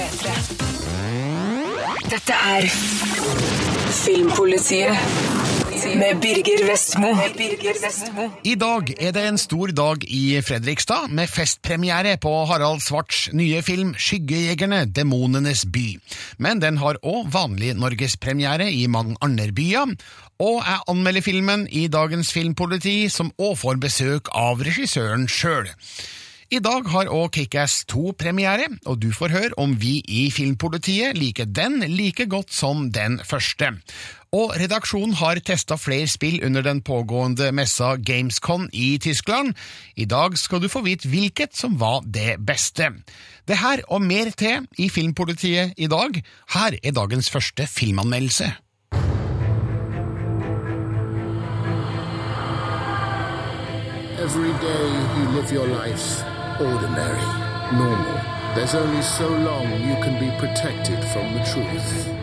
P3. Dette er Filmpolitiet med Birger Vestmo. I dag er det en stor dag i Fredrikstad, med festpremiere på Harald Svarts nye film 'Skyggejegerne demonenes by'. Men den har òg vanlig norgespremiere i mange andre byer. Og jeg anmelder filmen i dagens Filmpoliti, som òg får besøk av regissøren sjøl. I dag har òg Kickass 2 premiere, og du får høre om vi i Filmpolitiet liker den like godt som den første. Og redaksjonen har testa flere spill under den pågående messa Gamescon i Tyskland. I dag skal du få vite hvilket som var det beste. Det her og mer til i Filmpolitiet i dag. Her er dagens første filmanmeldelse. Every day you live your life ordinary, normal. There's only so long you can be protected from the truth.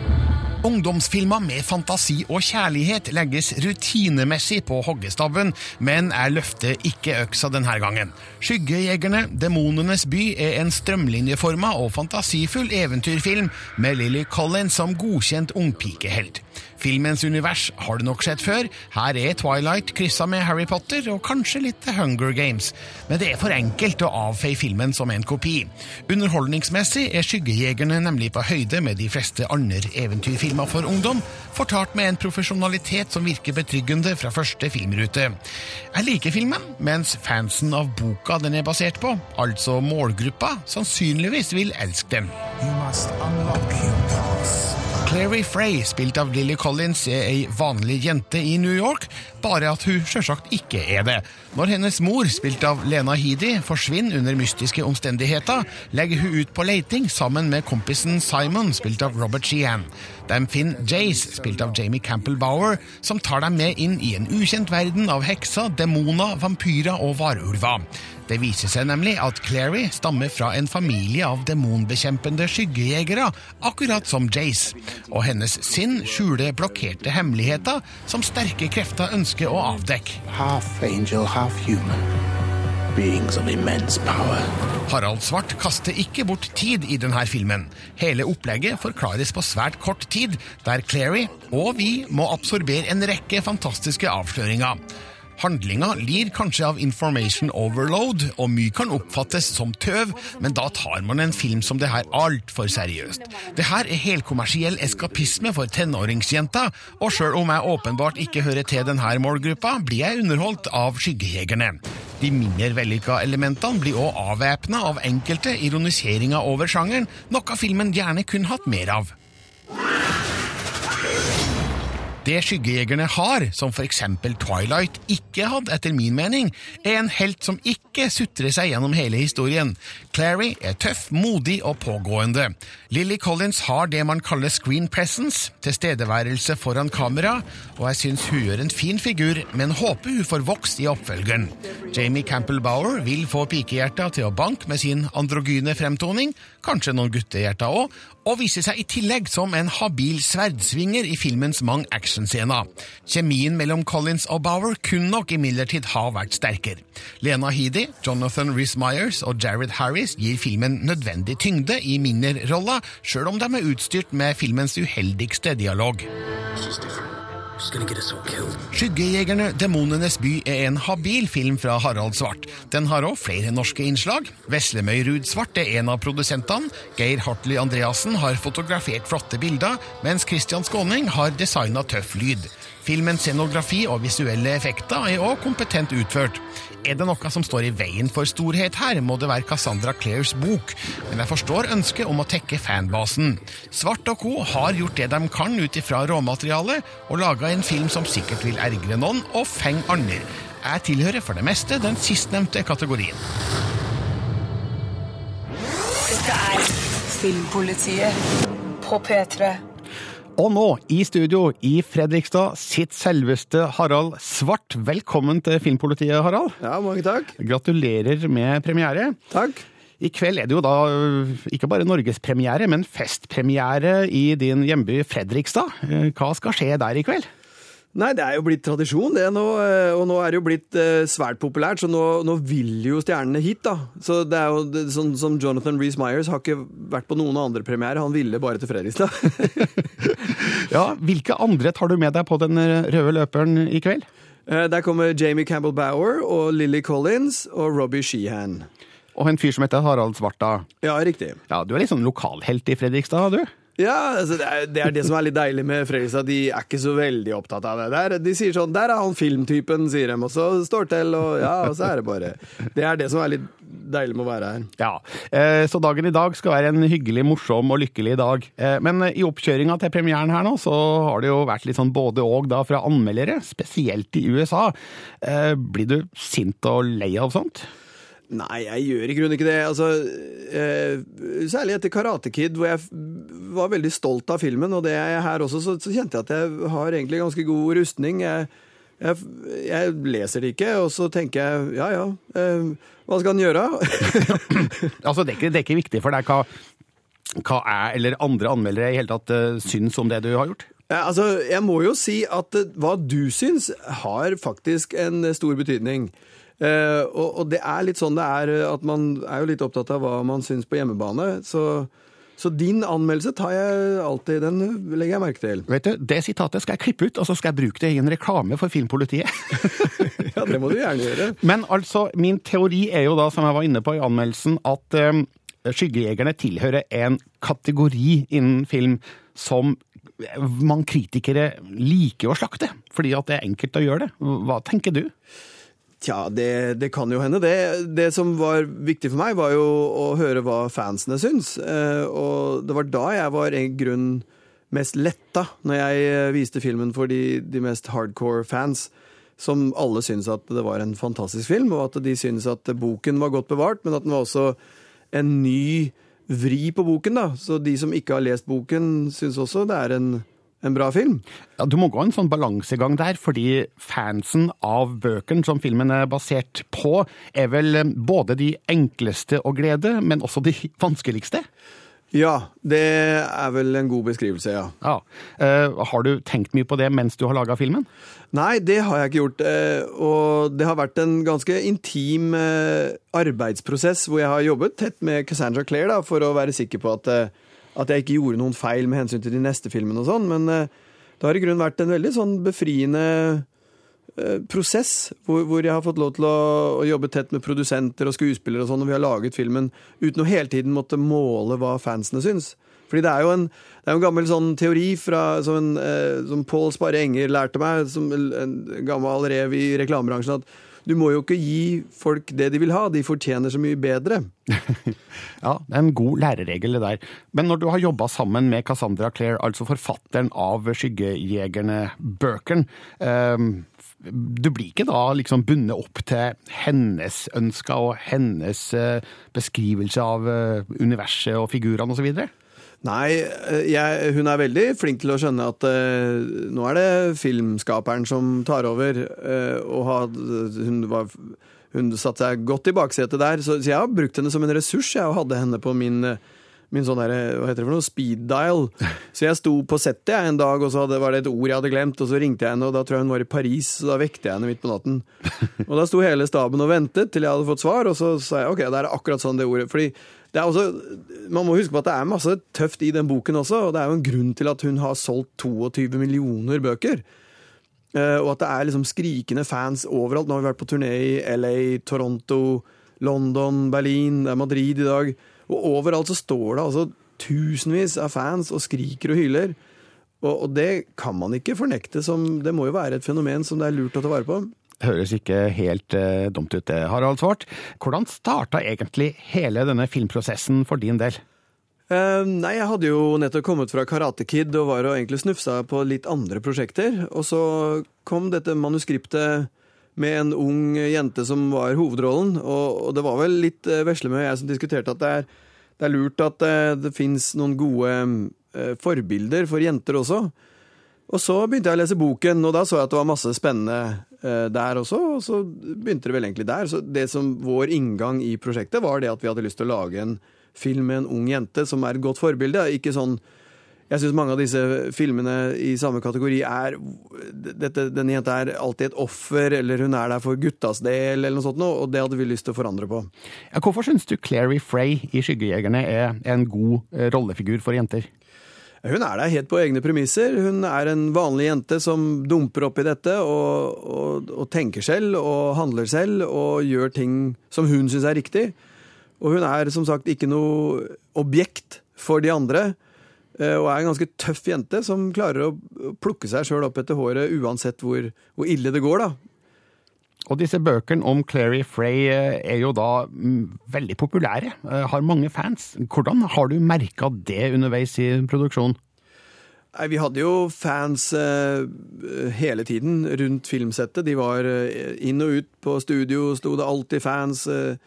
Ungdomsfilmer med fantasi og kjærlighet legges rutinemessig på hoggestabben, men jeg løfter ikke øksa denne gangen. Skyggejegerne, Demonenes by, er en strømlinjeforma og fantasifull eventyrfilm med Lily Collins som godkjent ungpikehelt. Filmens univers har du nok sett før. Her er Twilight kryssa med Harry Potter og kanskje litt The Hunger Games. Men det er for enkelt å avfeie filmen som en kopi. Underholdningsmessig er Skyggejegerne nemlig på høyde med de fleste andre eventyrfilmer for ungdom, fortalt med en profesjonalitet som virker betryggende fra første filmrute. Jeg liker filmen, mens fansen av boka den er basert på, altså målgruppa, sannsynligvis vil elske den. You must unlock your. Clary Frey, spilt av Lily Collins, er ei vanlig jente i New York, bare at hun sjølsagt ikke er det. Når hennes mor, spilt av Lena Headey, forsvinner under mystiske omstendigheter, legger hun ut på leiting sammen med kompisen Simon, spilt av Robert Sheehan. De finner Jace, spilt av Jamie Campbell Bower, som tar dem med inn i en ukjent verden av hekser, demoner, vampyrer og varulver. Det viser seg nemlig at Clary stammer fra en familie av demonbekjempende skyggejegere, akkurat som Jace, og hennes sinn skjuler blokkerte hemmeligheter som sterke krefter ønsker å avdekke. Half angel, half human. Beings of immense power. Harald Svart kaster ikke bort tid i denne filmen. Hele opplegget forklares på svært kort tid, der Clary og vi må absorbere en rekke fantastiske avsløringer. Handlinga lir kanskje av information overload, og mye kan oppfattes som tøv, men da tar man en film som det her altfor seriøst. Det her er helkommersiell eskapisme for tenåringsjenta, og sjøl om jeg åpenbart ikke hører til denne målgruppa, blir jeg underholdt av Skyggejegerne. De mindre vellykka elementene blir òg avvæpna av enkelte ironiseringer over sjangeren, noe filmen gjerne kunne hatt mer av. Det skyggejegerne har, som for eksempel Twilight ikke hadde etter min mening, er en helt som ikke sutrer seg gjennom hele historien. Clary er tøff, modig og pågående. Lily Collins har det man kaller screen presence, tilstedeværelse foran kamera, og jeg syns hun gjør en fin figur, men håper hun får vokst i oppfølgeren. Jamie Campbell Bower vil få pikehjerta til å banke med sin androgyne fremtoning, kanskje noen guttehjerter òg, og viser seg i tillegg som en habil sverdsvinger i filmens mange actionscener. Kjemien mellom Collins og Bower kunne nok imidlertid ha vært sterkere. Lena Headey, Jonathan Rhys-Myers og Jared Harris gir filmen nødvendig tyngde i minnerrolla, sjøl om de er utstyrt med filmens uheldigste dialog. Skyggejegerne Demonenes by er en habil film fra Harald Svart. Den har òg flere norske innslag. Veslemøy Ruud Svart er en av produsentene. Geir Hartley Andreassen har fotografert flotte bilder, mens Christian Skåning har designa tøff lyd. Filmens scenografi og visuelle effekter er òg kompetent utført. Er det noe som står i veien for storhet her, må det være Cassandra Clairs bok, men jeg forstår ønsket om å tekke fanbasen. Svart og co. har gjort det de kan ut ifra råmaterialet, og laga en film som sikkert vil ergre noen og fenge andre. Jeg tilhører for det meste den sistnevnte kategorien. Dette er Filmpolitiet på P3. Og nå, i studio i Fredrikstad, sitt selveste Harald Svart. Velkommen til Filmpolitiet, Harald. Ja, mange takk. Gratulerer med premiere. Takk. I kveld er det jo da øh, ikke bare norgespremiere, men festpremiere i din hjemby Fredrikstad. Eh, Hva skal skje der i kveld? Nei, det er jo blitt tradisjon, det nå. eh, Og nå er det jo blitt eh, svært populært, så nå, nå vil jo stjernene hit, da. Så det er jo det, sånn som Jonathan Reece Myers har ikke vært på noen andre premierer, han ville bare til Fredrikstad. Ja, Hvilke andre tar du med deg på den røde løperen i kveld? Eh, Der kommer Jamie Campbell Bower og Lily Collins og Robbie Sheehan. Og en fyr som heter Harald Svarta. Ja, riktig. Ja, Du er litt sånn lokalhelt i Fredrikstad, du? Ja, altså det, er, det er det som er litt deilig med Fredrikstad. De er ikke så veldig opptatt av det. Der, de sier sånn 'Der er han filmtypen', sier de, og så står til, og ja, og så er det bare Det er det som er litt deilig med å være her. Ja, eh, Så dagen i dag skal være en hyggelig, morsom og lykkelig dag. Eh, Men i oppkjøringa til premieren her nå, så har det jo vært litt sånn både og da fra anmeldere, spesielt i USA. Eh, Blir du sint og lei av sånt? Nei, jeg gjør i grunnen ikke det. Altså, eh, særlig etter Karate Kid, hvor jeg var veldig stolt av filmen, og det er jeg her også, så, så kjente jeg at jeg har egentlig ganske god rustning. Jeg, jeg, jeg leser det ikke, og så tenker jeg ja ja, eh, hva skal han gjøre? Altså, det er ikke, det er ikke viktig for deg hva, hva jeg eller andre anmeldere i hele tatt eh, syns om det du har gjort? Ja, altså, jeg må jo si at eh, hva du syns, har faktisk en stor betydning. Eh, og, det er litt sånn det er, eh, at man er jo litt opptatt av hva man syns på hjemmebane. Så, så din anmeldelse tar jeg alltid, den legger jeg merke til. Vet du, Det sitatet skal jeg klippe ut, og så skal jeg bruke det i en reklame for Filmpolitiet. Ja, det må du gjerne gjøre. Men altså, min teori er jo da, som jeg var inne på i anmeldelsen, at um, Skyggejegerne tilhører en kategori innen film som man kritikere liker å slakte, fordi at det er enkelt å gjøre det. Hva tenker du? Tja, det, det kan jo hende. Det, det som var viktig for meg, var jo å høre hva fansene syns. Eh, og det var da jeg var i grunn mest letta, når jeg eh, viste filmen for de, de mest hardcore fans. Som alle syntes at det var en fantastisk film, og at de syntes at boken var godt bevart, men at den var også en ny vri på boken. da. Så de som ikke har lest boken, syns også det er en, en bra film. Ja, Du må gå en sånn balansegang der, fordi fansen av bøkene som filmen er basert på, er vel eh, både de enkleste å glede, men også de vanskeligste. Ja, det er vel en god beskrivelse, ja. Ja. Uh, har du tenkt mye på det mens du har laga filmen? Nei, det har jeg ikke gjort. Uh, Og det har vært en ganske intim uh, arbeidsprosess hvor jeg har jobbet tett med Cassandra Clare da, for å være sikker på at, at jeg ikke gjorde noen feil med hensyn til de neste filmene og sånn. Men eh, det har i grunnen vært en veldig sånn befriende eh, prosess hvor, hvor jeg har fått lov til å, å jobbe tett med produsenter og skuespillere og sånn, og vi har laget filmen uten å hele tiden måtte måle hva fansene syns. Fordi det er jo en, er en gammel sånn teori fra, som, en, eh, som Pål Sparre Enger lærte meg, som en gammel rev i reklamebransjen, at du må jo ikke gi folk det de vil ha, de fortjener så mye bedre. Ja, det er en god læreregel det der. Men når du har jobba sammen med Cassandra Clare, altså forfatteren av Skyggejegerne-bøkene, eh, du blir ikke da liksom bundet opp til hennes ønsker og hennes eh, beskrivelse av eh, universet og figurene osv.? Nei, eh, jeg, hun er veldig flink til å skjønne at uh, nå er det filmskaperen som tar over, Uh, og had, hun, var, hun satte seg godt i baksetet der, så, så jeg har brukt henne som en ressurs, jeg, hadde henne på min Min sånn der, hva heter det for noe, speed dial. Så jeg sto på settet jeg, en dag, og så hadde, var det et ord jeg hadde glemt, og så ringte jeg henne, og da tror jeg hun var i Paris, så da vekte jeg henne midt på natten. Og da sto hele staben og ventet til jeg hadde fått svar, og så sa jeg ok, det er akkurat sånn det ordet. Fordi også, Man må huske på at det er masse tøft i den boken også, og det er jo en grunn til at hun har solgt 22 millioner bøker. Eh, og at det er liksom skrikende fans overalt. Nå har vi vært på turné i LA, Toronto, London, Berlin, det er Madrid i dag. Og overalt så står det altså tusenvis av fans og skriker og hyler. Og, og det kan man ikke fornekte som Det må jo være et fenomen som det er lurt å ta vare på. Høres ikke helt eh, dumt ut det, Harald Svart. Hvordan starta egentlig hele denne filmprosessen for din del? Eh, nei, jeg hadde jo nettopp kommet fra Karate Kid og var og egentlig snufsa på litt andre prosjekter. Og så kom dette manuskriptet med en ung jente som var hovedrollen. Og, og det var vel litt eh, Veslemø og jeg som diskuterte at det er, det er lurt at eh, det fins noen gode eh, forbilder for jenter også. Og så begynte jeg å lese boken, og da så jeg at det var masse spennende eh, der også. Og så begynte det vel egentlig der. Så det som vår inngang i prosjektet var det at vi hadde lyst til å lage en film med en ung jente som er et godt forbilde. Ikke sånn Jeg syns mange av disse filmene i samme kategori er dette, Denne jenta er alltid et offer, eller hun er der for guttas del, eller noe sånt, noe, og det hadde vi lyst til å forandre på. Ja, hvorfor syns du Clary Frey i Skyggejegerne er en god eh, rollefigur for jenter? Hun er der helt på egne premisser. Hun er en vanlig jente som dumper opp i dette og, og, og tenker selv og handler selv og gjør ting som hun syns er riktig. Og hun er som sagt ikke noe objekt for de andre. eh, Og er en ganske tøff jente som klarer å plukke seg sjøl opp etter håret uansett hvor, hvor ille det går, da. Og disse bøkene om Clary Frey eh, er jo da mm, veldig populære, eh, har mange fans. Hvordan har du merka det underveis i produksjonen? Nei, Vi hadde jo fans eh, hele tiden rundt filmsettet. De var eh, inn og ut på studio, sto det alltid fans. Eh,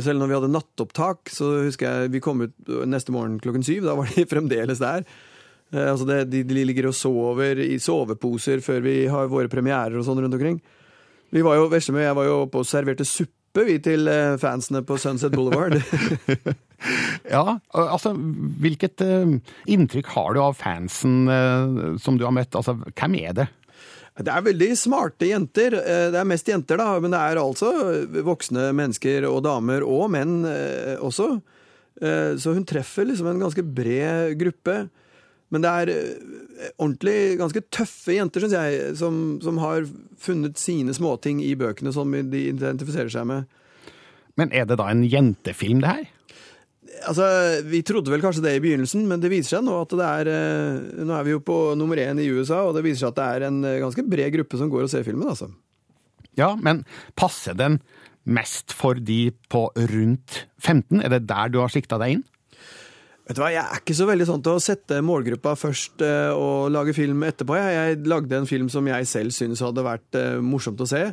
selv når vi hadde nattopptak, så husker jeg vi kom ut neste morgen klokken syv. Da var de fremdeles der. Eh, altså det, de, de ligger og sover i soveposer før vi har våre premierer og sånn rundt omkring. Vi var jo, Veslemøy jeg var jo oppe og serverte suppe vi til eh, fansene på Sunset Boulevard. Ja, altså hvilket eh, inntrykk har du av fansen eh, som du har møtt? Altså, hvem er det? Det er veldig smarte jenter. Det er mest jenter, da, men det er altså voksne mennesker og damer og menn også. Så hun treffer liksom en ganske bred gruppe. Men det er eh, ordentlig ganske tøffe jenter, syns jeg, som, som har funnet sine småting i bøkene som de identifiserer seg med. Men er det da en jentefilm, det her? Altså, Vi trodde vel kanskje det i begynnelsen, men det viser seg nå at det er eh, Nå er vi jo på nummer én i USA, og det viser seg at det er en eh, ganske bred gruppe som går og ser filmen, altså. Ja, men passer den mest for de på rundt 15? Er det der du har sikta deg inn? Vet du hva, Jeg er ikke så veldig sånn til å sette målgruppa først eh, og lage film etterpå. Jeg, jeg lagde en film som jeg selv syns hadde vært eh, morsomt å se.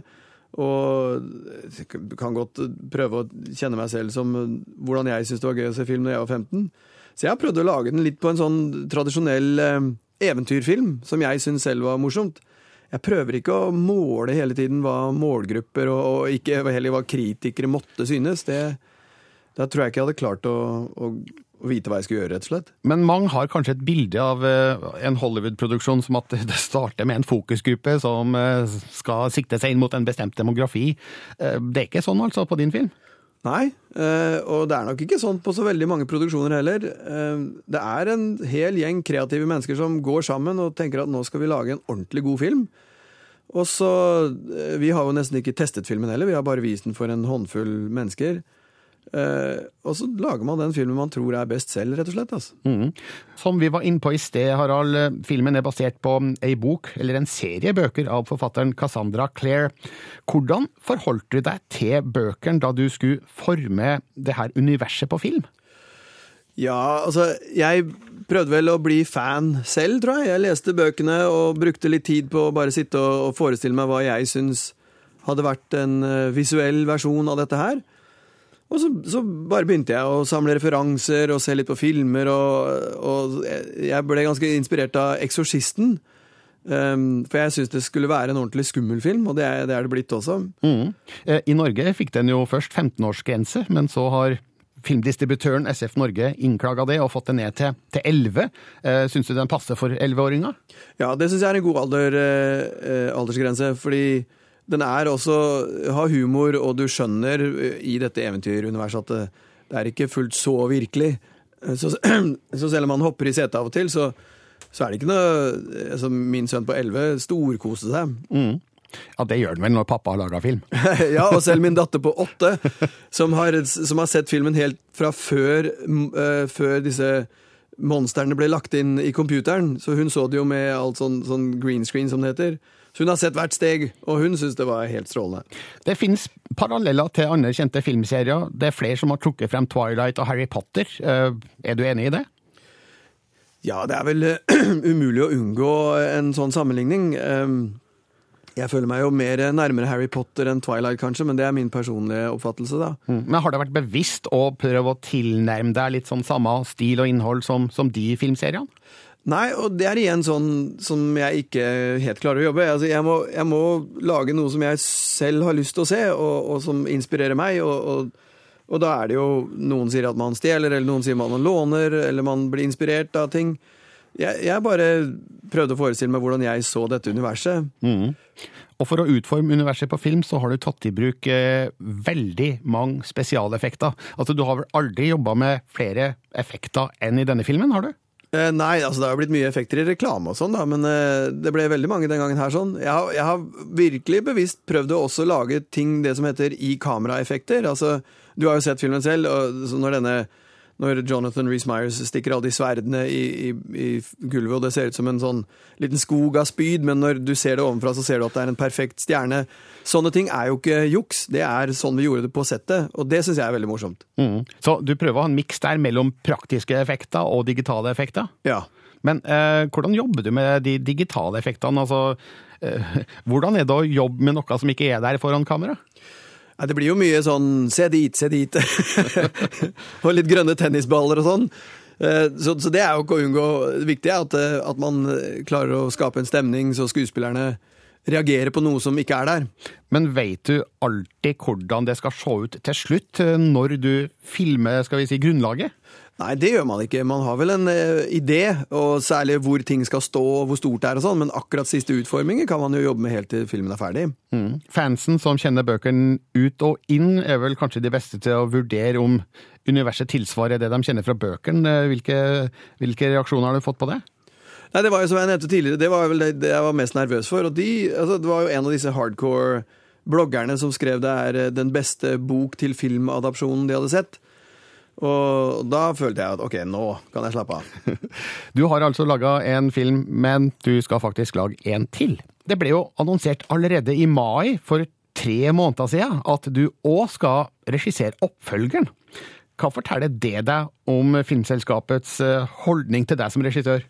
Og jeg kan godt prøve å kjenne meg selv som eh, hvordan jeg syns det var gøy å se film når jeg var 15. Så jeg har prøvd å lage den litt på en sånn tradisjonell eh, eventyrfilm som jeg syns selv var morsomt. Jeg prøver ikke å måle hele tiden hva målgrupper og, og ikke heller hva kritikere måtte synes. Det, da tror jeg ikke jeg hadde klart å, å, å vite hva jeg skulle gjøre, rett og slett. Men mange har kanskje et bilde av eh, en Hollywood-produksjon som at det starter med en fokusgruppe som eh, skal sikte seg inn mot en bestemt demografi. Eh, Det er ikke sånn altså på din film? Nei, og det er nok ikke sånn på så veldig mange produksjoner heller. Det er en hel gjeng kreative mennesker som går sammen og tenker at nå skal vi lage en ordentlig god film. Og så, Vi har jo nesten ikke testet filmen heller, vi har bare vist den for en håndfull mennesker. Eh, og så lager man den filmen man tror er best selv, rett og slett. altså. Mm. Som vi var inne på i sted, Harald, eh, filmen er basert på ei bok, eller en serie bøker, av forfatteren Cassandra Clare. Hvordan forholdt du deg til bøkene da du skulle forme det her universet på film? Ja, altså, jeg prøvde vel å bli fan selv, tror jeg. Jeg leste bøkene og brukte litt tid på å bare sitte og, og forestille meg hva jeg syns hadde vært en eh, visuell versjon av dette her. Og så, så bare begynte jeg å samle referanser og se litt på filmer, og, og jeg ble ganske inspirert av Eksorsisten. Um, for jeg syns det skulle være en ordentlig skummel film, og det er det, er det blitt også. Mhm. Eh, I Norge fikk den jo først 15-årsgrense, men så har filmdistributøren SF Norge innklaga det og fått det ned til, til 11. Uh, Syns du den passer for 11-åringer? Ja, det syns jeg er en god alder, eh, aldersgrense, fordi den er også har humor, og du skjønner eh, i dette eventyruniverset at det, det er ikke fullt så virkelig. Eh, Så, så selv om han hopper i setet av og til, så, så er det ikke noe altså Min sønn på 11 storkoste seg. Ja, det gjør den vel når pappa har laga film. ja, og selv min datter på åtte, som har, som har sett filmen helt fra før, eh, før disse monstrene ble lagt inn i computeren, så hun så det jo med alt sånn, sånn green screen, som det heter. Så hun har sett hvert steg, og hun syns det var helt strålende. Det finnes paralleller til andre kjente filmserier. Det er flere som har trukket frem Twilight og Harry Potter. Eh, Er du enig i det? Ja, det er vel eh, umulig å unngå en sånn sammenligning. Ehm, Jeg føler meg jo mer nærmere Harry Potter enn Twilight, kanskje, men det er min personlige oppfattelse, da. Men har det vært bevisst å prøve å tilnærme deg litt sånn samme stil og innhold som, som de filmseriene? Nei, og det er igjen sånn som jeg ikke helt klarer å jobbe. Altså, jeg, må, jeg må lage noe som jeg selv har lyst til å se, og, og som inspirerer meg. Og, og, og da er det jo Noen sier at man stjeler, eller noen sier man låner, eller man blir inspirert av ting. Jeg, jeg bare prøvde å forestille meg hvordan jeg så dette universet. Og for å utforme universet på film, så har du tatt i bruk eh, veldig mange spesialeffekter. Altså, du har vel aldri jobba med flere effekter enn i denne filmen, har du? Eh, nei, altså det har jo blitt mye effekter i reklame og sånn, da, men eh, det ble veldig mange den gangen her sånn. Jeg har, jeg har virkelig bevisst prøvd å også lage ting det som heter i kameraeffekter. Altså, du har jo sett filmen selv, og så når denne når Jonathan Reece Myers stikker alle de sverdene i, i, i gulvet, og det ser ut som en sånn liten skog av spyd, men når du ser det ovenfra, så ser du at det er en perfekt stjerne. Sånne ting er jo ikke juks, det er sånn vi gjorde det på settet, og det syns jeg er veldig morsomt. Mm. Så du prøver å ha en miks der mellom praktiske effekter og digitale effekter? Ja. Men eh, hvordan jobber du med de digitale effektene? Altså, eh, hvordan er det å jobbe med noe som ikke er der foran kamera? Nei, det blir jo mye sånn se dit, se dit. og litt grønne tennisballer og sånn. Eh, Så, så det er jo ikke å unngå. Det viktige er at, eh, at man klarer å skape en stemning så skuespillerne reagerer på noe som ikke er der. Men veit du alltid hvordan det skal se ut til slutt, eh, når du filmer skal vi si, grunnlaget? Nei, det gjør man ikke. Man har vel en uh, idé, og særlig hvor ting skal stå og hvor stort det er og sånn, men akkurat siste utforminger kan man jo jobbe med helt til filmen er ferdig. Mm. Fansen som kjenner bøkene ut og inn, er vel kanskje de beste til å vurdere om universet tilsvarer det de kjenner fra bøkene. Hvilke, hvilke reaksjoner har du fått på det? Nei, det var jo som jeg nevnte tidligere, det var vel det, det jeg var mest nervøs for. Og de, altså, det var jo en av disse hardcore bloggerne som skrev det er eh, den beste bok til filmadapsjonen de hadde sett. Og da følte jeg at ok, nå kan jeg slappe av. Du har altså laga en film, men du skal faktisk lage en til. Det ble jo annonsert allerede i mai for tre måneder siden at du òg skal regissere oppfølgeren. Hva forteller det deg om filmselskapets eh, holdning til deg som regissør?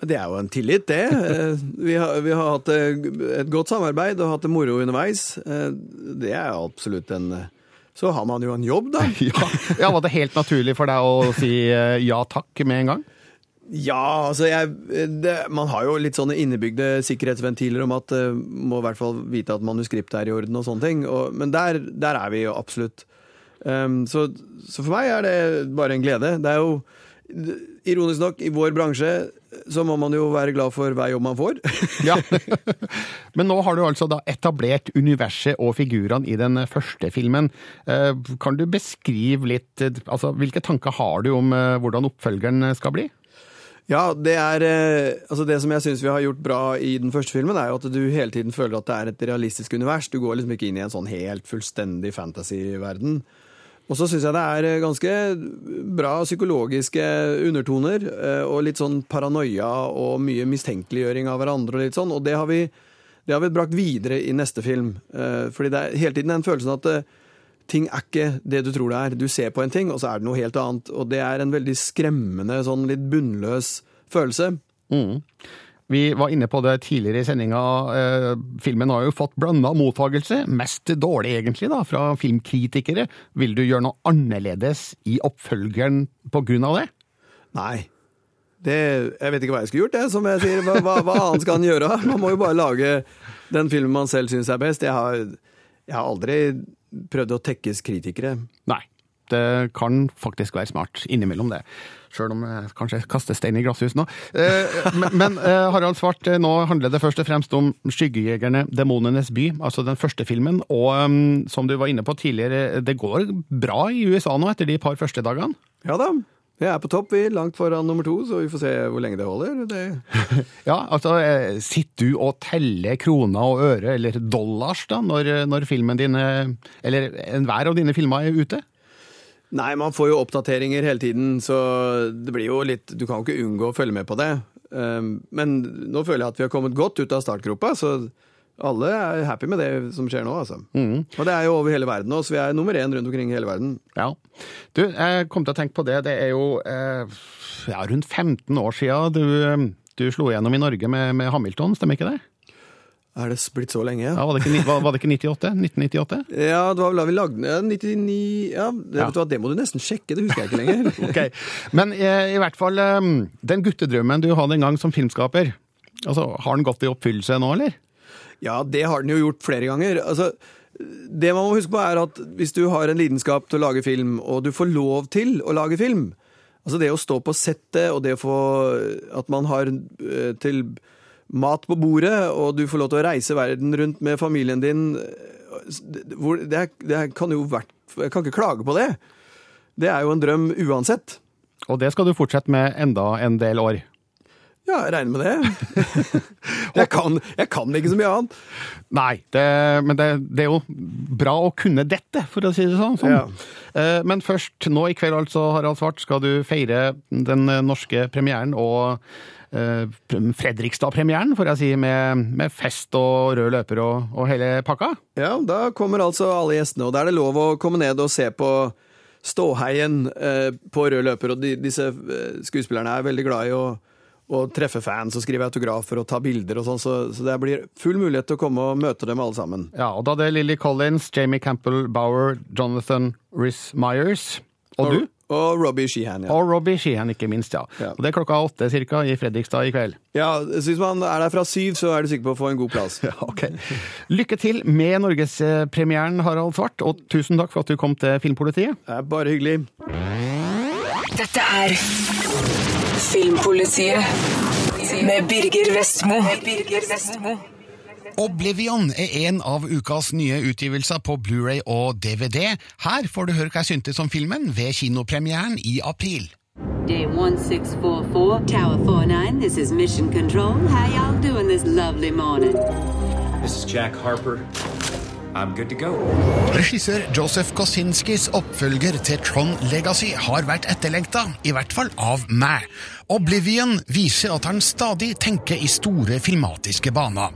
Det er jo en tillit, det. Eh, Vi har, vi har hatt eh, et godt samarbeid og hatt det moro underveis. Eh, Det er absolutt en Så har man jo en jobb, da. Ja, ja, Var det helt naturlig for deg å si ja takk med en gang? Ja, altså jeg, det, Man har jo litt sånne innebygde sikkerhetsventiler om at uh, må i hvert fall vite at manuskriptet er i orden og sånne ting. Og, men der, der er vi jo absolutt. Um, så, så for meg er det bare en glede. Det er jo Ironisk nok, i vår bransje så må man jo være glad for hver jobb man får. Ja. Men nå har du altså da etablert universet og figurene i den første filmen. Eh, Kan du beskrive litt eh, altså, Hvilke tanker har du om eh, hvordan oppfølgeren skal bli? Ja, det er Altså, det som jeg syns vi har gjort bra i den første filmen, er jo at du hele tiden føler at det er et realistisk univers. Du går liksom ikke inn i en sånn helt fullstendig fantasy-verden. Og så syns jeg det er eh, ganske bra psykologiske undertoner, eh, og litt sånn paranoia og mye mistenkeliggjøring av hverandre og litt sånn, og det har vi, det har vi brakt videre i neste film. Eh, Fordi det er hele tiden den følelsen at ting er ikke det du tror det er. Du ser på en ting, og så er det noe helt annet. Og det er en veldig skremmende, sånn litt bunnløs følelse. Vi var inne på det tidligere i sendinga. Eh, filmen har jo fått blanda mottagelse, mest dårlig egentlig, da, fra filmkritikere. Vil du gjøre noe annerledes i oppfølgeren på grunn av det? Nei. Det, jeg vet ikke hva jeg skulle gjort, det, som jeg sier. Hva, hva, annet skal han gjøre? Man må jo bare lage den filmen man selv syns er best. Jeg har, jeg har aldri prøvd å tekkes kritikere. Nei. Det kan faktisk være smart innimellom det. Sjøl om jeg kanskje kaster stein i glasshus nå. Eh, Men, men eh, Harald Svart, eh, nå handler det først og fremst om 'Skyggejegerne demonenes by', altså den første filmen. Og um, som du var inne på tidligere, det går bra i USA nå etter de par første dagene? Ja da. Vi er på topp, vi. Langt foran nummer to, så vi får se hvor lenge det holder. Det, Ja, altså, sitter du og teller kroner og øre, eller dollars, da, når, når filmen din, eller enhver av dine filmer er ute? Nei, man får jo oppdateringer hele tiden, så det blir jo litt Du kan jo ikke unngå å følge med på det. Um, Men nå føler jeg at vi har kommet godt ut av startgropa, så alle er happy med det som skjer nå, altså. Og det er jo over hele verden nå, så vi er nummer én rundt omkring i hele verden. Ja. Du, jeg kom til å tenke på det. Det er jo eh, ja, rundt 15 år siden du, eh, du slo igjennom i Norge med, med Hamilton, stemmer ikke det? Er det blitt så lenge? Ja, var, det ikke, var, det ikke 98? 1998? Ja, det var vel da vi lagde den. 99 Ja, det, Ja. Du det må du nesten sjekke, det husker jeg ikke lenger. okay. Men eh, i hvert fall, eh, den guttedrømmen du hadde en gang som filmskaper, altså, har den gått i oppfyllelse nå, eller? Ja, det har den jo gjort flere ganger. Altså, det man må huske på er at hvis du har en lidenskap til å lage film, og du får lov til å lage film, Altså det å stå på settet, og det å få At man har eh, til mat på bordet, og du får lov til å reise verden rundt med familien din det, det kan jo vært Jeg kan ikke klage på det. Det er jo en drøm uansett. Og det skal du fortsette med enda en del år. Ja, jeg regner med det. jeg, kan, jeg kan ikke så mye annet. Nei, det, men det, det er jo bra å kunne dette, for å si det sånn. sånn. Ja. Eh, Men først, nå i kveld altså, Harald Svart, skal du feire den norske premieren og Fredrikstad-premieren, får jeg si, med, med fest og rød løper og, og hele pakka. Ja, da kommer altså alle gjestene, og da er det lov å komme ned og se på ståheien eh, på rød løper, og de, disse eh, skuespillerne er veldig glad i å, å treffe fans og skrive autografer og ta bilder og sånn, så, så det blir full mulighet til å komme og møte dem alle sammen. Ja, og da det er Lily Collins, Jamie Campbell Bower, Jonathan Riss Myers og du. Og Robbie Sheehan, ja. Og Robbie Sheehan, ikke minst, ja. Ja. Og det er klokka åtte cirka i Fredrikstad i kveld. Ja, så Hvis man er der fra syv, så er du sikker på å få en god plass. Ja, ok. Lykke til med norgespremieren, Harald Svart, og tusen takk for at du kom til Filmpolitiet. Det er bare hyggelig. Dette er Filmpolitiet med Birger Vestmo. Birger Vestmo. Oblivion er en av ukas nye utgivelser på Blu-ray og DVD. Her får du høre hva jeg syntes om filmen ved kinopremieren i april. Day 1644, Tower 49, this is Mission Control. How y'all doing this lovely morning? This is Jack Harper. I'm good to go. Regissør Joseph Kosinskis oppfølger til Tron Legacy har vært etterlengta, i hvert fall av meg. Oblivion viser at han stadig tenker i store filmatiske baner.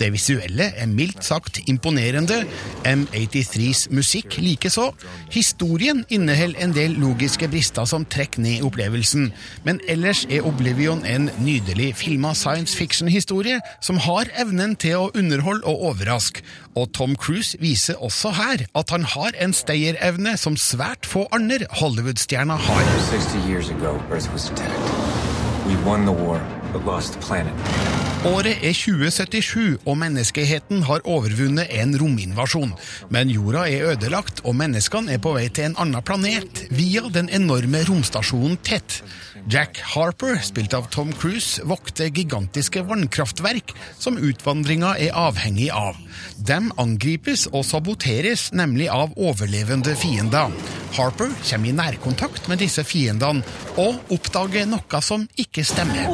Det visuelle er mildt sagt imponerende, M83s musikk likeså. Historien inneholder en del logiske brister som trekker ned opplevelsen, men ellers er Oblivion en nydelig filma science fiction-historie som har evnen til å underholde og overraske. Og Tom Cruise viser også her at han har en stayerevne som svært få andre Hollywood-stjerner har. 60 years ago, Earth was attacked. We won the war, but lost the planet. Året er 2077, og menneskeheten har overvunnet en rominvasjon. Men jorda er ødelagt, og menneskene er på vei til en annen planet via den enorme romstasjonen Tett. Jack Harper, spilt av Tom Cruise, vokter gigantiske vannkraftverk som utvandringa er avhengig av. De angripes og saboteres nemlig av overlevende fiender. Harper kommer i nærkontakt med disse fiendene og oppdager noe som ikke stemmer.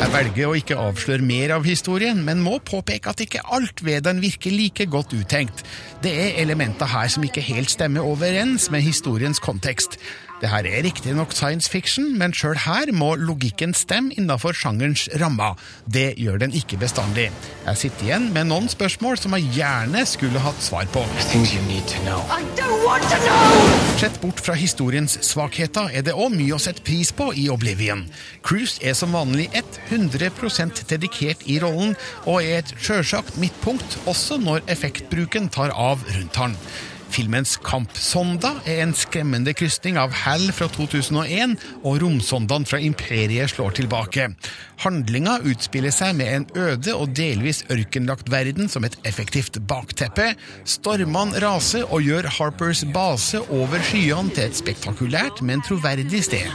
Jeg velger å ikke avsløre mer av historien, men må påpeke at ikke alt ved den virker like godt uttenkt. Det er elementer her som ikke helt stemmer overens med historiens kontekst. Det her er riktignok science fiction, men sjøl her må logikken stemme innafor sjangerens rammer. Det gjør den ikke bestandig. Jeg sitter igjen med noen spørsmål som jeg gjerne skulle hatt svar på. Things you need to know. I don't want to know! Sett bort fra historiens svakheter er det òg mye å sette pris på i Oblivion. Cruise er som vanlig 100% dedikert i rollen, og er et sjølsagt midtpunkt også når effektbruken tar av rundt han. Filmens kampsonda er en skremmende krysning av Hal fra 2001 og romsondaen fra Imperiet slår tilbake. Handlinga utspiller seg med en øde og delvis ørkenlagt verden som et effektivt bakteppe. Stormene raser og gjør Harpers base over skyene til et spektakulært, men troverdig sted.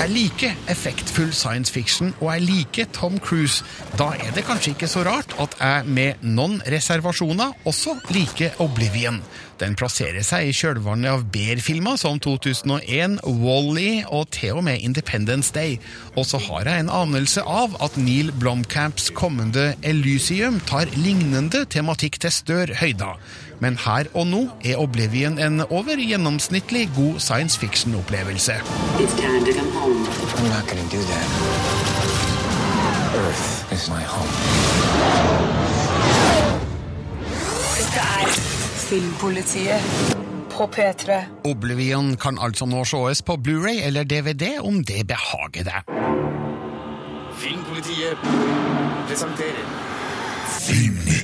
Jeg liker effektfull science fiction, og jeg liker Tom Cruise. Da er det kanskje ikke så rart at jeg med noen reservasjoner også like Oblivion. Den plasserer seg i kjølvannet av Bear-filmer som 2001, Wall-E og til og med Independence Day. Og så har jeg en anelse av at Neil Blomkamps kommende Elysium tar lignende tematikk til større høyder. Men her og nå er Oblivion en over gjennomsnittlig god science fiction-opplevelse. I'm not gonna do that. Earth is my home. Dette er Filmpolitiet på P3. Oblivion kan altså nå sees på Blu-ray eller DVD om det behager deg. Filmpolitiet presenterer Filmnytt.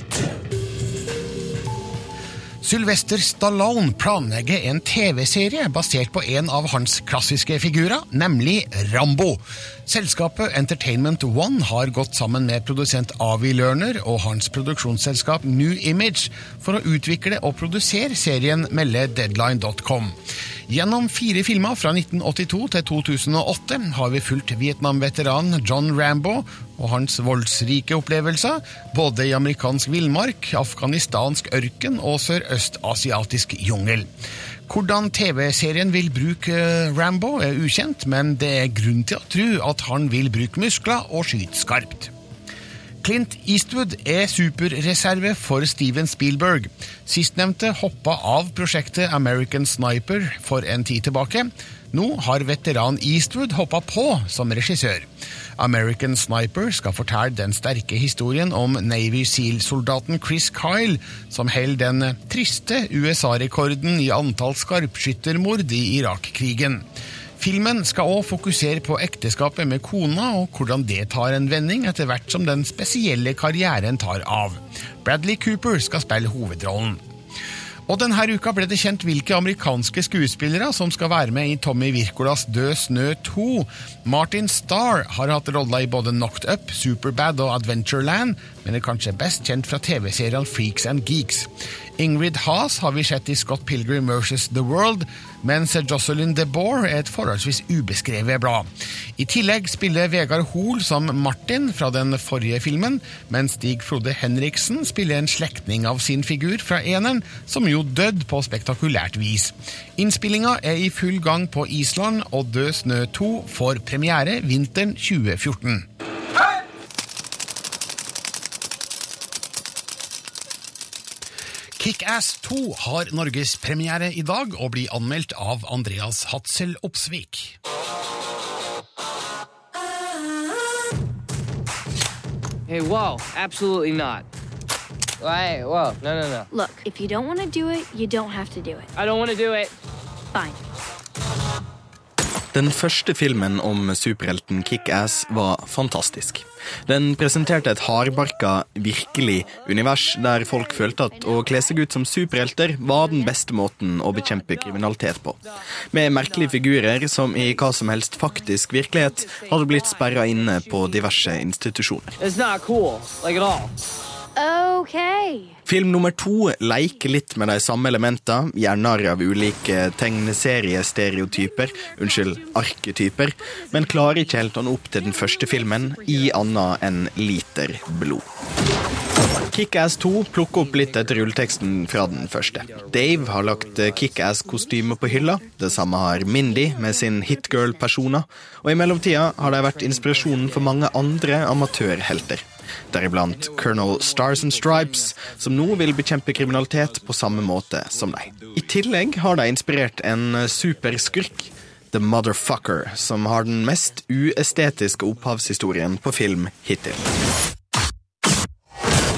Sylvester Stallone planlegger en TV-serie basert på en av hans klassiske figurer, nemlig Rambo. Selskapet Entertainment One har gått sammen med produsent Avi Lerner og hans produksjonsselskap New Image for å utvikle og produsere serien, melder Deadline.com. Gjennom fire filmer fra 1982 til 2008 har vi fulgt Vietnam-veteranen John Rambo og hans voldsrike opplevelser, både i amerikansk villmark, afghanistansk ørken og sørøstasiatisk jungel. Hvordan TV-serien vil bruke Rambo, er ukjent, men det er grunn til å tro at han vil bruke muskler og skyte skarpt. Clint Eastwood er superreserve for Steven Spielberg. Sistnevnte hoppa av prosjektet American Sniper for en tid tilbake. Nå har veteran Eastwood hoppa på som regissør. American Sniper skal fortelle den sterke historien om Navy Seal-soldaten Chris Kyle, som holder den triste USA-rekorden i antall skarpskyttermord i Irak-krigen. Filmen skal òg fokusere på ekteskapet med kona, og hvordan det tar en vending etter hvert som den spesielle karrieren tar av. Bradley Cooper skal spille hovedrollen. Og denne uka ble det kjent hvilke amerikanske skuespillere som skal være med i Tommy Wirkolas Død snø 2. Martin Starr har hatt roller i både Knocked Up, Superbad og Adventureland, men er kanskje best kjent fra TV-serien Freaks and Geeks. Ingrid Haas har vi sett i Scott Pilgrim vs. The World, mens Jocelyn DeBoer er et forholdsvis ubeskrevet blad. I tillegg spiller Vegard Hoel som Martin fra den forrige filmen, mens Stig Frode Henriksen spiller en slektning av sin figur fra eneren, som jo døde på spektakulært vis. Innspillinga er i full gang på Island, og Død snø 2 får premiere vinteren 2014. Kick-Ass 2 har norgespremiere i dag og blir anmeldt av Andreas Hatzel Opsvik. Hey, whoa, absolutely not. Hey, whoa, no, no, no. Look, if you don't want to do it, you don't have to do it. I don't want to do it. Fine. Den første filmen om superhelten Kick-Ass var fantastisk. Den presenterte et hardbarka, virkelig univers der folk følte at å kle seg ut som superhelter var den beste måten å bekjempe kriminalitet på. Med merkelige figurer som i hva som helst faktisk virkelighet hadde blitt sperra inne på diverse institusjoner. It's not cool, like at all. Okay. Film nummer to leker litt med de samme elementene, gjør narr av ulike tegneseriestereotyper, unnskyld, arketyper, men klarer ikke helt å nå opp til den første filmen i annet enn liter blod. Kickass 2 plukker opp litt etter rulleteksten fra den første. Dave har lagt Kickass-kostyme på hylla. Det samme har Mindy med sin hitgirl-personer. Og i mellomtida har de vært inspirasjonen for mange andre amatørhelter deriblant Colonel Stars and Stripes, som nå vil bekjempe kriminalitet på samme måte som deg. I tillegg har de inspirert en superskurk, The Motherfucker, som har den mest uestetiske opphavshistorien på film hittil.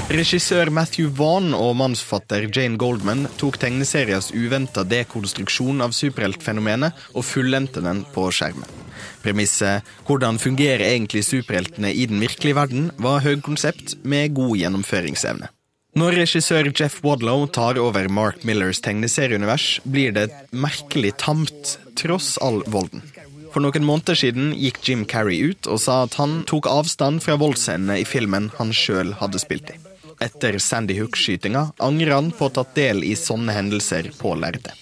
Regissør Matthew Vaughn og mannsfatter Jane Goldman tok tegneseriens uventa dekonstruksjon av superheltfenomenet og fullendte den på skjermen. Premisset 'Hvordan fungerer egentlig superheltene i den virkelige verden?' var høykonsept med god gjennomføringsevne. Når regissør Jeff Wadlow tar over Mark Millers tegneserieunivers, blir det merkelig tamt, tross all volden. For noen måneder siden gikk Jim Carrey ut og sa at han tok avstand fra voldsscenene i filmen han sjøl hadde spilt i. Etter Sandy Hook-skytinga angrer han på å ha tatt del i sånne hendelser på lerretet.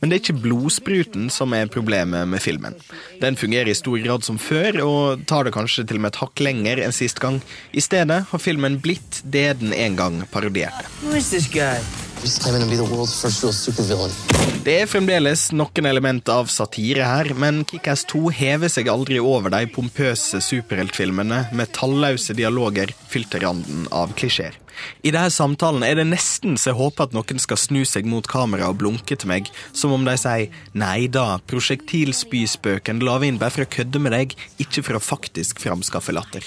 Men det er ikke blodspruten som er problemet med filmen. Den fungerer i stor grad som før, og tar det kanskje til og med et hakk lenger enn sist gang. I stedet har filmen blitt det den en gang parodierte. Det er fremdeles noen element av satire her, men Kickass 2 hever seg aldri over de pompøse superheltfilmene med talløse dialoger fylt til randen av klisjeer. I denne samtalen er det nesten så jeg håper at noen skal snu seg mot kamera og blunke til meg, som om de sier nei da, prosjektilspyspøken la vi inn bare for å kødde med deg, ikke for å faktisk framskaffe latter.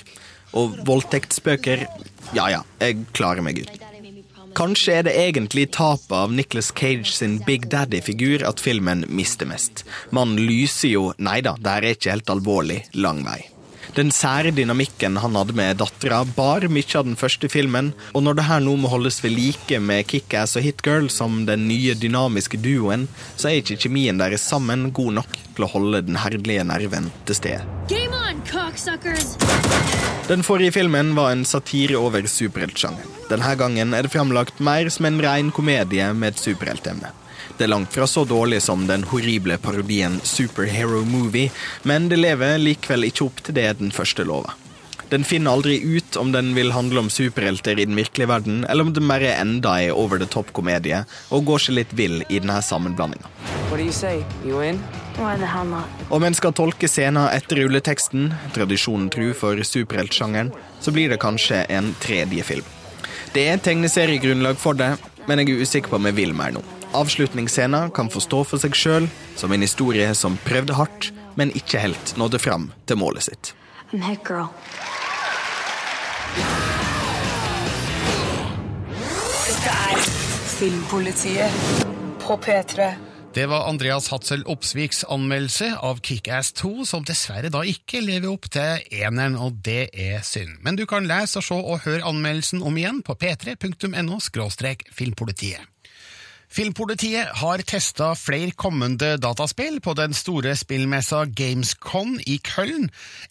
Og voldtektsspøker, ja ja, jeg klarer meg uten. Kanskje er det egentlig tapet av Nicholas Cage sin Big Daddy-figur at filmen mister mest. Man lyser jo nei da, det er ikke helt alvorlig, lang vei. Den sære dynamikken han hadde med dattera, bar mye av den første filmen, og når det her nå må holdes ved like med Kickass og Hitgirl som den nye dynamiske duoen, så er ikke kjemien deres sammen god nok til å holde den herlige nerven til stede. Game on, cocksuckers! Den forrige filmen var en satire over superheltsjangeren. Denne gangen er det framlagt mer som en ren komedie med et superheltemne. Det er langt fra så dårlig som den horrible parodien Superhero Movie, men det lever likevel ikke opp til det den første lova. Den finner aldri ut om den vil handle om superhelter i den virkelige verden, eller om det mer er enda ei over the top-komedie, og går seg litt vill i denne sammenblandinga. What do you say? You in? Why the hell not? Om en skal tolke scenen etter rulleteksten, tradisjonen tru for superheltsjangeren, så blir det kanskje en tredje film. Det er tegneseriegrunnlag for det, men jeg er usikker på om jeg vil mer nå. Avslutningsscenen kan få stå for seg sjøl som en historie som prøvde hardt, men ikke helt nådde fram til målet sitt. I'm hit girl. Dette er Filmpolitiet på P3. Det var Andreas Hatzel Opsviks anmeldelse av Kickass 2, som dessverre da ikke lever opp til eneren, og det er synd. Men du kan lese og se og høre anmeldelsen om igjen på p3.no filmpolitiet. Filmpolitiet har testa flere kommende dataspill på den store spillmessa Gamescon i Köln.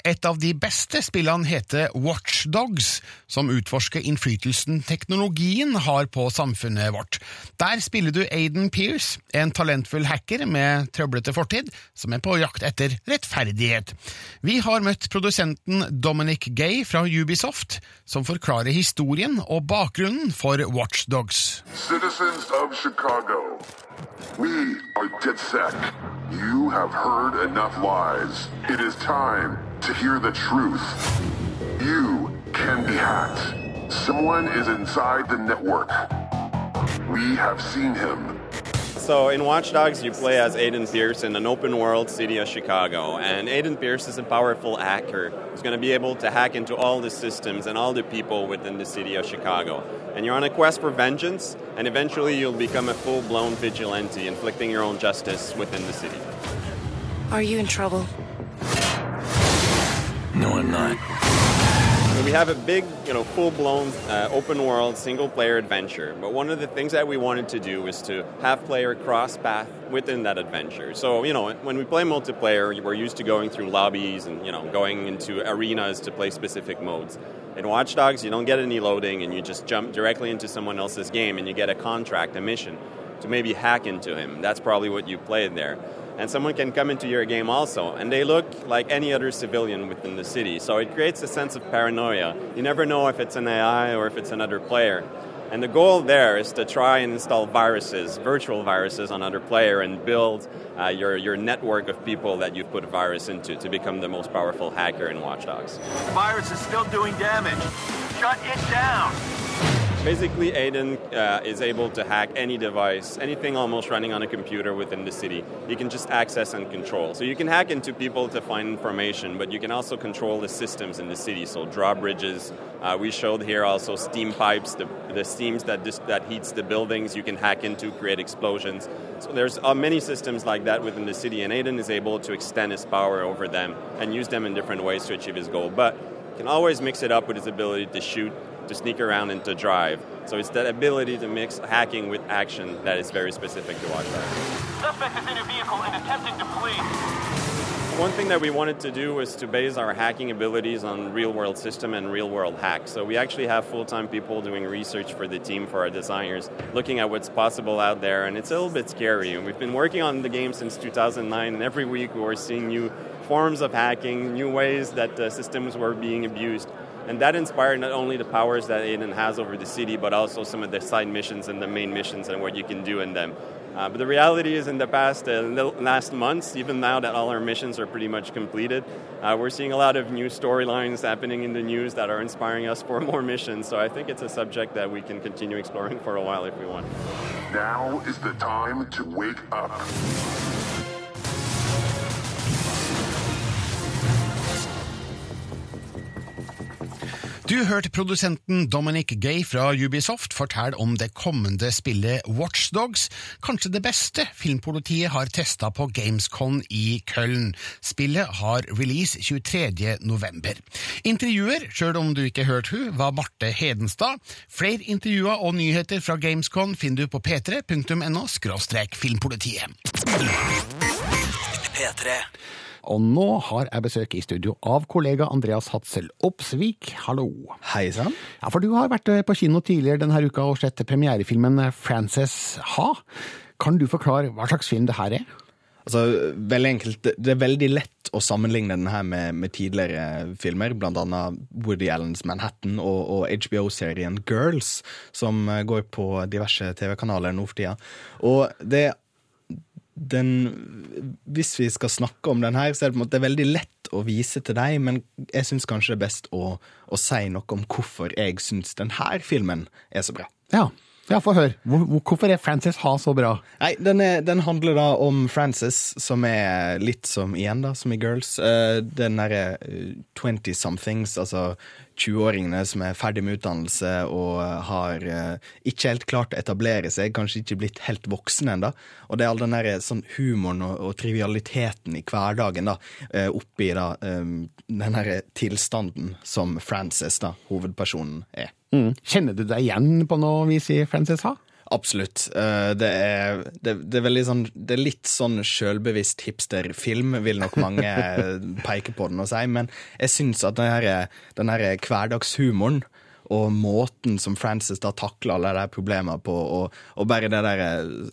Et av de beste spillene heter Watchdogs, som utforsker innflytelsen teknologien har på samfunnet vårt. Der spiller du Aiden Pearce, en talentfull hacker med trøblete fortid, som er på jakt etter rettferdighet. Vi har møtt produsenten Dominic Gay fra Ubisoft, som forklarer historien og bakgrunnen for Watchdogs. Citizens of Chicago, we are DedSec. You have heard enough lies. It is time to hear the truth. You can be hacked. Someone is inside the network. We have seen him. So in Watch Dogs, you play as Aiden Pierce in an open world city of Chicago. And Aiden Pierce is a powerful hacker who's going to be able to hack into all the systems and all the people within the city of Chicago. And you're on a quest for vengeance, and eventually you'll become a full blown vigilante, inflicting your own justice within the city. Are you in trouble? No, I'm not. So we have a big, you know, full-blown uh, open-world single-player adventure. But one of the things that we wanted to do was to have player cross-path within that adventure. So you know, when we play multiplayer, we're used to going through lobbies and you know going into arenas to play specific modes. In Watch Dogs, you don't get any loading, and you just jump directly into someone else's game, and you get a contract, a mission, to maybe hack into him. That's probably what you played there and someone can come into your game also, and they look like any other civilian within the city. So it creates a sense of paranoia. You never know if it's an AI or if it's another player. And the goal there is to try and install viruses, virtual viruses on other player, and build uh, your, your network of people that you've put a virus into to become the most powerful hacker in Watch Dogs. The virus is still doing damage. Shut it down. Basically, Aiden uh, is able to hack any device, anything almost running on a computer within the city. You can just access and control. So you can hack into people to find information, but you can also control the systems in the city. So drawbridges. Uh, we showed here also steam pipes, the, the steams that dis- that heats the buildings. You can hack into, create explosions. So there's uh, many systems like that within the city, and Aiden is able to extend his power over them and use them in different ways to achieve his goal. But can always mix it up with his ability to shoot to sneak around and to drive. So it's that ability to mix hacking with action that is very specific to Watch Dogs. Suspect is in a vehicle and attempting to flee. One thing that we wanted to do was to base our hacking abilities on real world system and real world hacks. So we actually have full time people doing research for the team, for our designers, looking at what's possible out there, and it's a little bit scary. And we've been working on the game since 2009, and every week we're seeing new forms of hacking, new ways that uh, systems were being abused. And that inspired not only the powers that Aiden has over the city, but also some of the side missions and the main missions and what you can do in them. Uh, but the reality is, in the past uh, last months, even now that all our missions are pretty much completed, uh, we're seeing a lot of new storylines happening in the news that are inspiring us for more missions. So I think it's a subject that we can continue exploring for a while if we want. Now is the time to wake up. Du hørte produsenten Dominic Gay fra Ubisoft fortelle om det kommende spillet Watchdogs, kanskje det beste filmpolitiet har testa på Gamescon i Köln. Spillet har release 23. november. Intervjuer, sjøl om du ikke hørte hun, var Marte Hedenstad. Flere intervjuer og nyheter fra Gamescon finner du på p3.no filmpolitiet. P3. Og nå har jeg besøk i studio av kollega Andreas Hatzel Opsvik. Hallo. Hei sann. Ja, for du har vært eh, på kino tidligere denne uka og sett premierefilmen Frances Ha. Kan du forklare hva slags film det her er? Altså, veldig enkelt, det- er veldig lett å sammenligne den her med, med tidligere filmer, annet Woody Allens Manhattan og, og HBO-serien Girls, som eh, går på diverse TV-kanaler nå for tida. Og det den, Hvis vi skal snakke om den her, så er det på en måte veldig lett å vise til deg, men jeg syns kanskje det er best å, å si noe om hvorfor jeg syns denne filmen er så bra. Ja, ja få høre. Hvor, hvor- hvorfor er Frances Ha så bra? Nei, den, er, den handler da om Frances, som er litt som igjen, da, som i Girls. Eh, den derre eh, 20-somethings, altså 20-åringene som er ferdig med utdannelse og har eh, ikke helt klart å etablere seg, kanskje ikke blitt helt voksne ennå. Og det er all den der sånn humoren og, og trivialiteten i hverdagen da, eh, oppi da, eh, den her tilstanden som Frances, hovedpersonen, er. Mm. Kjenner du deg igjen på noe vis i Frances Ha? Absolutt. Eh, Det er, det, det er sånn Det er litt sånn sjølbevisst hipsterfilm, vil nok mange peke på den og si, men jeg syns at den her, den her hverdagshumoren og måten som Frances da takler alle de problemene på, og, og bare det der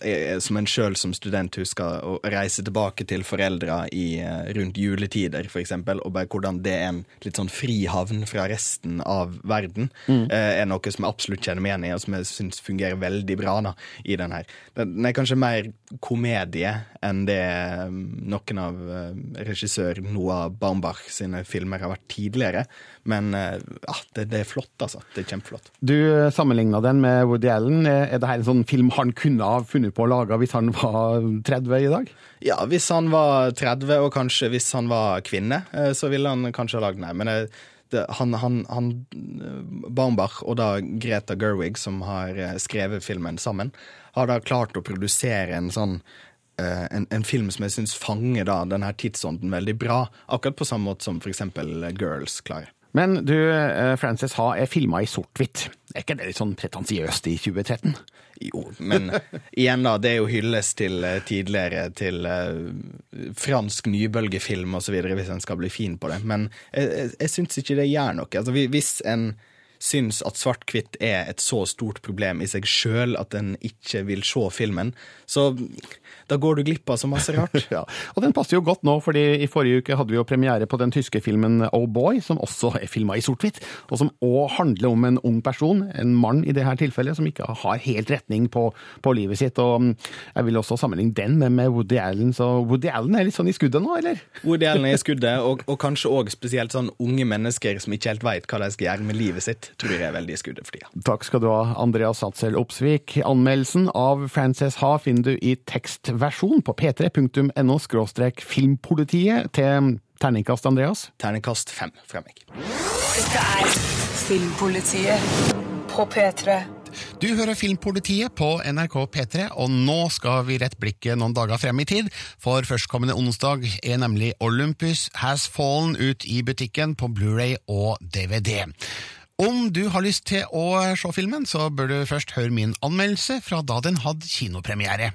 eh, som en sjøl som student husker, å reise tilbake til foreldra i, eh, rundt juletider, for eksempel, og bare hvordan det er en litt sånn frihavn fra resten av verden, Mm. eh, er noe som jeg absolutt kjenner meg igjen i, og som jeg syns fungerer veldig bra da, i den her. Den er kanskje mer komedie enn det eh, noen av eh, regissør Noah Baumbach sine filmer har vært tidligere, men eh, ja, det, det er flott, altså. Det er kjempeflott. Du sammenligna den med Woody Allen. Er dette en sånn film han kunne ha funnet på å lage hvis han var 30 i dag? Ja, hvis han var 30, og kanskje hvis han var kvinne, eh, så ville han kanskje ha lagd den. Men eh, det, han, han, han eh, Baumbach og da Greta Gerwig, som har eh, skrevet filmen sammen, har da klart å produsere en sånn eh, en, en film som jeg syns fanger da denne tidsånden veldig bra. Akkurat på samme måte som for eksempel Girls klarer. Men du, eh, Frances Ha er filma i sort-hvitt. Er ikke det litt sånn pretensiøst i 2013? Jo, men igjen da, det er jo hyllest til eh, tidligere til uh, fransk nybølgefilm videre, hvis en skal bli fin på det. Men jeg, jeg, jeg syns ikke det gjør noe. Altså, hvis en syns at svart-hvitt er et så stort problem i seg sjøl at en ikke vil se filmen, så da går du glipp av så masse rart. ja. Og den passer jo godt nå, fordi i forrige uke hadde vi jo premiere på den tyske filmen Oh Boy, som også er filma i sort-hvitt, og som òg handler om en ung person, en mann i det her tilfellet, som ikke har helt retning på, på livet sitt. Og mm, jeg vil også sammenligne den med, med Woody Allen, så Woody Allen er litt sånn i skuddet nå, eller? Woody Allen er i skuddet, og, og kanskje òg spesielt sånn unge mennesker som ikke helt veit hva de skal gjøre med livet sitt, tror jeg er veldig i skuddet for tida. Takk skal du ha, Andreas Satzel Opsvik. Anmeldelsen av Frances Ha finner du i tekstversjon på p3.no filmpolitiet til terningkast, Andreas. Terningkast fem fra meg. Dette er Filmpolitiet på P3. Du hører Filmpolitiet på NRK P3, og nå skal vi rett blikket noen dager frem i tid, for førstkommende onsdag er nemlig Olympus Has Fallen ut i butikken på Blu-ray og DVD. Om du har lyst til å se filmen, så bør du først høre min anmeldelse fra da den hadde kinopremiere.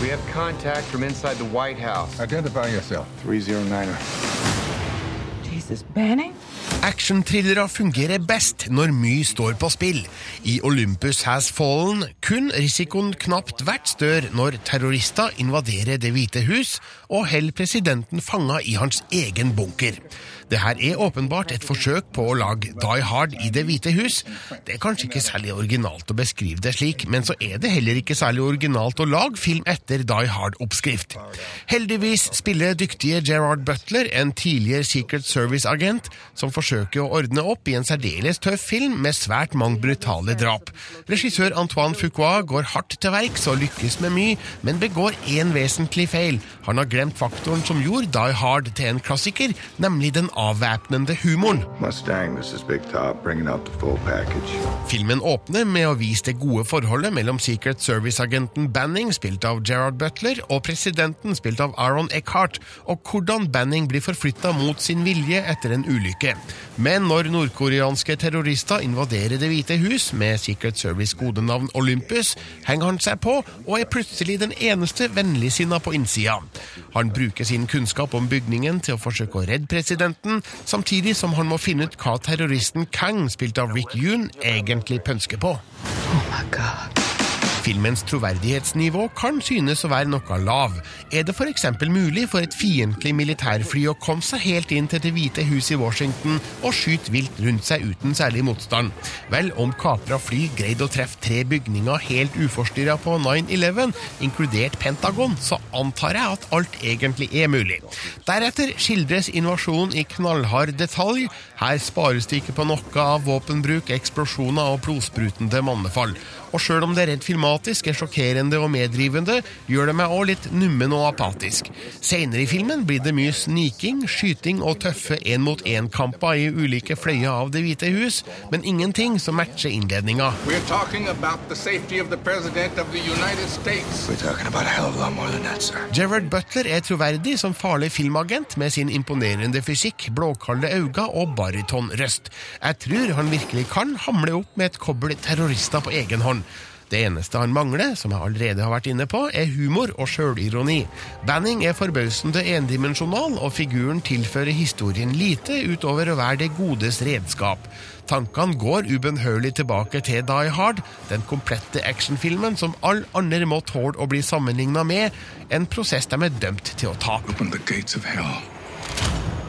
We have contact from inside the White House. Identify yourself. 309er. Jesus, Banning? Actionthrillere fungerer best når mye står på spill. I Olympus Has Fallen kun risikoen knapt vært større når terrorister invaderer Det hvite hus og holder presidenten fanga i hans egen bunker. Det her er åpenbart et forsøk på å lage Die Hard i Det hvite hus. Det er kanskje ikke særlig originalt å beskrive det slik, men så er det heller ikke særlig originalt å lage film etter Die Hard-oppskrift. Heldigvis spiller dyktige Gerard Butler en tidligere Secret Service-agent som forsøke å ordne opp i en særdeles tøff film med svært mange brutale drap. Regissør Antoine Fuqua går hardt til verks og lykkes med mye, men begår én vesentlig feil. Han har glemt faktoren som gjorde Die Hard til en klassiker, nemlig den avvæpnende humoren. Mustang, Top. Filmen åpner med å vise det gode forholdet mellom Secret Service-agenten Banning, spilt av Gerard Butler, og presidenten, spilt av Aaron Eckhart, og hvordan Banning blir forflytta mot sin vilje etter en ulykke. Men når nordkoreanske terrorister invaderer Det hvite hus med Secret Service gode navn Olympus, henger han seg på og er plutselig den eneste vennligsinna på innsida. Han bruker sin kunnskap om bygningen til å forsøke å redde presidenten, samtidig som han må finne ut hva terroristen Kang, spilt av Rick Yoon, egentlig pønsker på. Filmens troverdighetsnivå kan synes å være noe lav. Er det f.eks. mulig for et fiendtlig militærfly å komme seg helt inn til Det hvite hus i Washington og skyte vilt rundt seg uten særlig motstand? Vel, om kapra fly greide å treffe tre bygninger helt uforstyrra på 9-11, inkludert Pentagon, så antar jeg at alt egentlig er mulig. Deretter skildres invasjonen i knallhard detalj. Her spares det ikke på noe av våpenbruk, eksplosjoner og blodsprutende mannefall. Og sjøl om det er rent filmatisk, er sjokkerende og meddrivende, gjør det meg òg litt nummen og apatisk. Seinere i filmen blir det mye sniking, skyting og tøffe én-mot-én-kamper i ulike fløyer av Det hvite hus, men ingenting som matcher innledninga. We're talking about the safety of the President of the United States. We're talking about a hell of a lot more than that, sir. Gerard Butler er troverdig som farlig filmagent med sin imponerende fysikk, blåkalde øyne og baritonrøst. Jeg tror han virkelig kan hamle opp med et kobbel terrorister på egen hånd. Det eneste han mangler, som jeg allerede har vært inne på, er humor og sjølironi. Banning er forbausende endimensjonal, og figuren tilfører historien lite utover å være det godes redskap. Tankene går ubønnhørlig tilbake til Die Hard, den komplette actionfilmen som alle andre må tåle å bli sammenligna med, en prosess de er dømt til å tape. Open the gates of.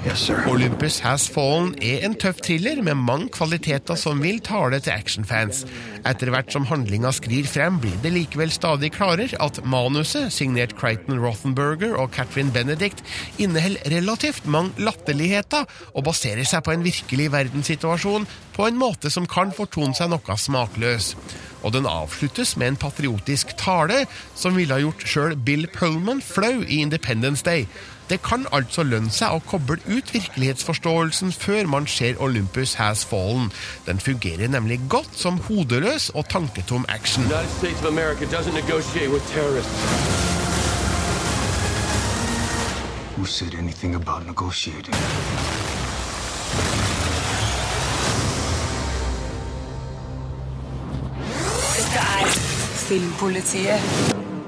Yes. Olympus Has Fallen er en tøff thriller med mange kvaliteter som vil tale til actionfans. Etter hvert som handlinga skrir frem, blir det likevel stadig klarere at manuset, signert Crichton Rothenberger og Catherine Benedict, inneholder relativt mange latterligheter og baserer seg på en virkelig verdenssituasjon på en måte som kan fortone seg noe smakløs. Og den avsluttes med en patriotisk tale som ville ha gjort sjøl Bill Pullman flau i Independence Day. Det kan altså lønne seg å koble ut virkelighetsforståelsen før man ser Olympus Has Fallen. Den fungerer nemlig godt som hodeløs og tanketom action. The United States of America doesn't negotiate with terrorists. Who said anything about negotiating? Dette er Filmpolitiet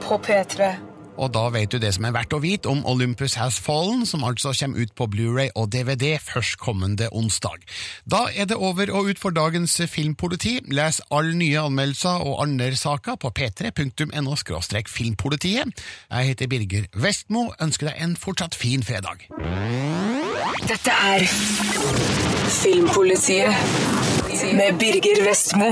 på P3. Og da vet du det som er verdt å vite om Olympus Has Fallen, som altså kommer ut på Blu-ray og DVD førstkommende onsdag. Da er det over og ut for dagens filmpoliti. Les alle nye anmeldelser og andre saker på p3.no filmpolitiet. Jeg heter Birger Vestmo, ønsker deg en fortsatt fin fredag. Dette er Filmpolitiet med Birger Vestmo.